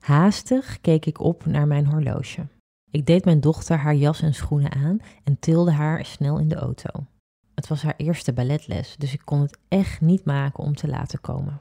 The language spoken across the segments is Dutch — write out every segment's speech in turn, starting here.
Haastig keek ik op naar mijn horloge. Ik deed mijn dochter haar jas en schoenen aan en tilde haar snel in de auto. Het was haar eerste balletles, dus ik kon het echt niet maken om te laten komen.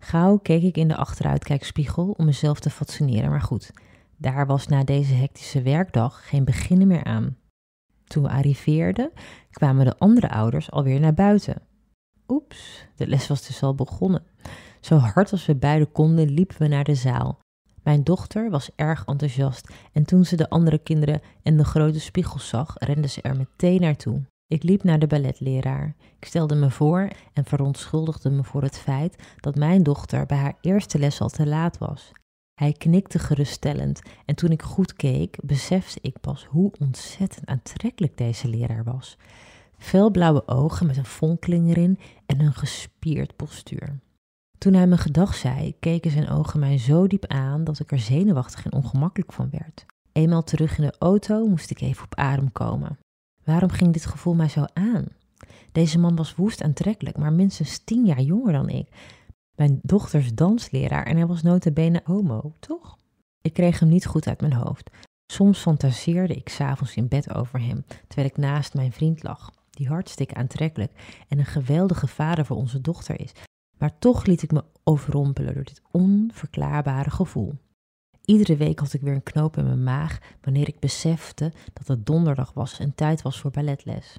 Gauw keek ik in de achteruitkijkspiegel om mezelf te fatsoeneren, maar goed, daar was na deze hectische werkdag geen beginnen meer aan. Toen we arriveerden, kwamen de andere ouders alweer naar buiten. Oeps, de les was dus al begonnen. Zo hard als we beiden konden, liepen we naar de zaal. Mijn dochter was erg enthousiast en toen ze de andere kinderen en de grote spiegels zag, rende ze er meteen naartoe. Ik liep naar de balletleraar. Ik stelde me voor en verontschuldigde me voor het feit dat mijn dochter bij haar eerste les al te laat was. Hij knikte geruststellend en toen ik goed keek, besefte ik pas hoe ontzettend aantrekkelijk deze leraar was. Felblauwe ogen met een fonkeling erin en een gespierd postuur. Toen hij me gedag zei, keken zijn ogen mij zo diep aan dat ik er zenuwachtig en ongemakkelijk van werd. Eenmaal terug in de auto moest ik even op adem komen. Waarom ging dit gevoel mij zo aan? Deze man was woest aantrekkelijk, maar minstens tien jaar jonger dan ik. Mijn dochters dansleraar en hij was notabene homo, toch? Ik kreeg hem niet goed uit mijn hoofd. Soms fantaseerde ik s'avonds in bed over hem, terwijl ik naast mijn vriend lag, die hartstikke aantrekkelijk en een geweldige vader voor onze dochter is. Maar toch liet ik me overrompelen door dit onverklaarbare gevoel. Iedere week had ik weer een knoop in mijn maag wanneer ik besefte dat het donderdag was en tijd was voor balletles.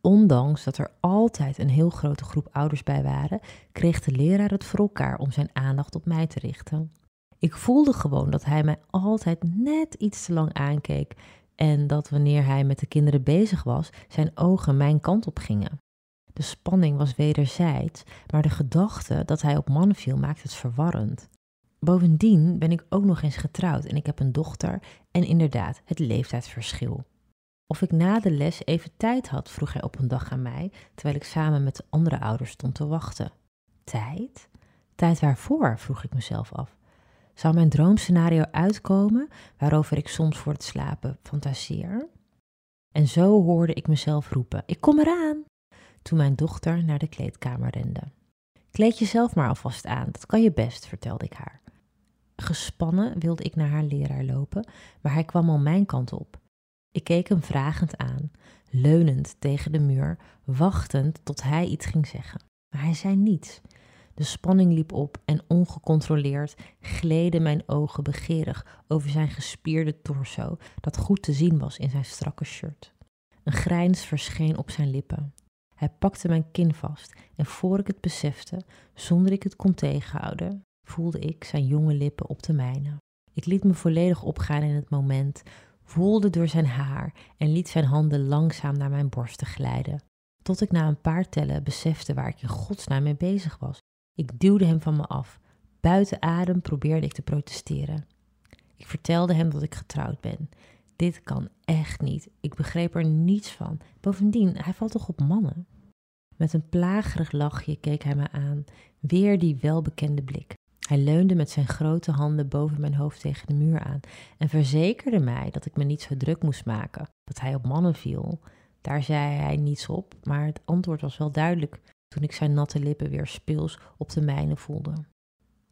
Ondanks dat er altijd een heel grote groep ouders bij waren, kreeg de leraar het voor elkaar om zijn aandacht op mij te richten. Ik voelde gewoon dat hij mij altijd net iets te lang aankeek en dat wanneer hij met de kinderen bezig was, zijn ogen mijn kant op gingen. De spanning was wederzijds, maar de gedachte dat hij op mannen viel maakte het verwarrend. Bovendien ben ik ook nog eens getrouwd en ik heb een dochter en inderdaad het leeftijdsverschil. Of ik na de les even tijd had, vroeg hij op een dag aan mij, terwijl ik samen met de andere ouders stond te wachten. Tijd? Tijd waarvoor? vroeg ik mezelf af. Zou mijn droomscenario uitkomen, waarover ik soms voor het slapen fantaseer? En zo hoorde ik mezelf roepen: Ik kom eraan! Toen mijn dochter naar de kleedkamer rende. Kleed jezelf maar alvast aan, dat kan je best, vertelde ik haar. Gespannen wilde ik naar haar leraar lopen, maar hij kwam al mijn kant op. Ik keek hem vragend aan, leunend tegen de muur, wachtend tot hij iets ging zeggen. Maar hij zei niets. De spanning liep op en ongecontroleerd gleden mijn ogen begeerig over zijn gespierde torso, dat goed te zien was in zijn strakke shirt. Een grijns verscheen op zijn lippen. Hij pakte mijn kin vast en voor ik het besefte, zonder ik het kon tegenhouden, voelde ik zijn jonge lippen op de mijne. Ik liet me volledig opgaan in het moment, voelde door zijn haar en liet zijn handen langzaam naar mijn borsten glijden. Tot ik na een paar tellen besefte waar ik in godsnaam mee bezig was. Ik duwde hem van me af. Buiten adem probeerde ik te protesteren. Ik vertelde hem dat ik getrouwd ben. Dit kan echt niet. Ik begreep er niets van. Bovendien, hij valt toch op mannen? Met een plagerig lachje keek hij me aan, weer die welbekende blik. Hij leunde met zijn grote handen boven mijn hoofd tegen de muur aan en verzekerde mij dat ik me niet zo druk moest maken, dat hij op mannen viel. Daar zei hij niets op, maar het antwoord was wel duidelijk toen ik zijn natte lippen weer speels op de mijne voelde.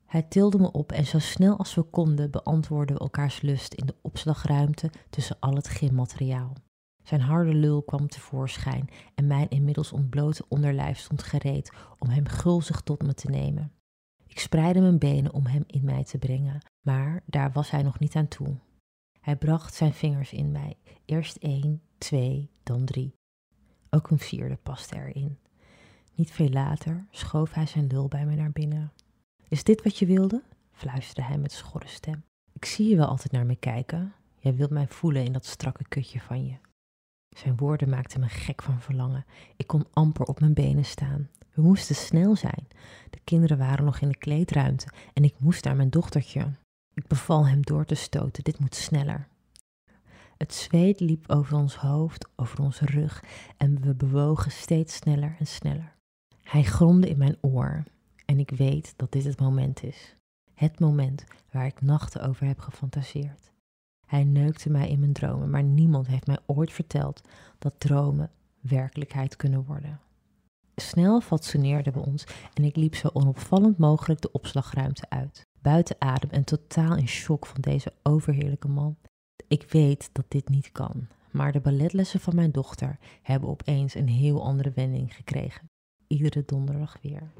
Hij tilde me op en zo snel als we konden beantwoordden we elkaars lust in de opslagruimte tussen al het gymmateriaal. Zijn harde lul kwam tevoorschijn en mijn inmiddels ontblote onderlijf stond gereed om hem gulzig tot me te nemen. Ik spreidde mijn benen om hem in mij te brengen, maar daar was hij nog niet aan toe. Hij bracht zijn vingers in mij, eerst één, twee, dan drie. Ook een vierde paste erin. Niet veel later schoof hij zijn lul bij me naar binnen. Is dit wat je wilde? fluisterde hij met schorre stem. Ik zie je wel altijd naar me kijken. Jij wilt mij voelen in dat strakke kutje van je. Zijn woorden maakten me gek van verlangen. Ik kon amper op mijn benen staan. We moesten snel zijn. De kinderen waren nog in de kleedruimte en ik moest naar mijn dochtertje. Ik beval hem door te stoten. Dit moet sneller. Het zweet liep over ons hoofd, over onze rug en we bewogen steeds sneller en sneller. Hij gromde in mijn oor en ik weet dat dit het moment is. Het moment waar ik nachten over heb gefantaseerd. Hij neukte mij in mijn dromen, maar niemand heeft mij ooit verteld dat dromen werkelijkheid kunnen worden. Snel fatsoeneerden we ons en ik liep zo onopvallend mogelijk de opslagruimte uit. Buiten adem en totaal in shock van deze overheerlijke man. Ik weet dat dit niet kan, maar de balletlessen van mijn dochter hebben opeens een heel andere wending gekregen. Iedere donderdag weer.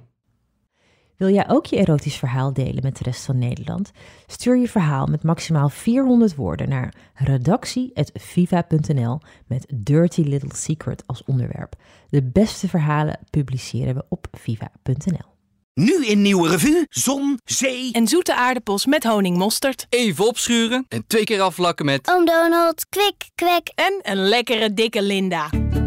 Wil jij ook je erotisch verhaal delen met de rest van Nederland? Stuur je verhaal met maximaal 400 woorden naar redactie.viva.nl met Dirty Little Secret als onderwerp. De beste verhalen publiceren we op viva.nl. Nu in Nieuwe Revue, zon, zee... En zoete aardappels met honingmosterd. Even opschuren en twee keer afvlakken met... Oom Donald, kwik, kwek. En een lekkere dikke Linda.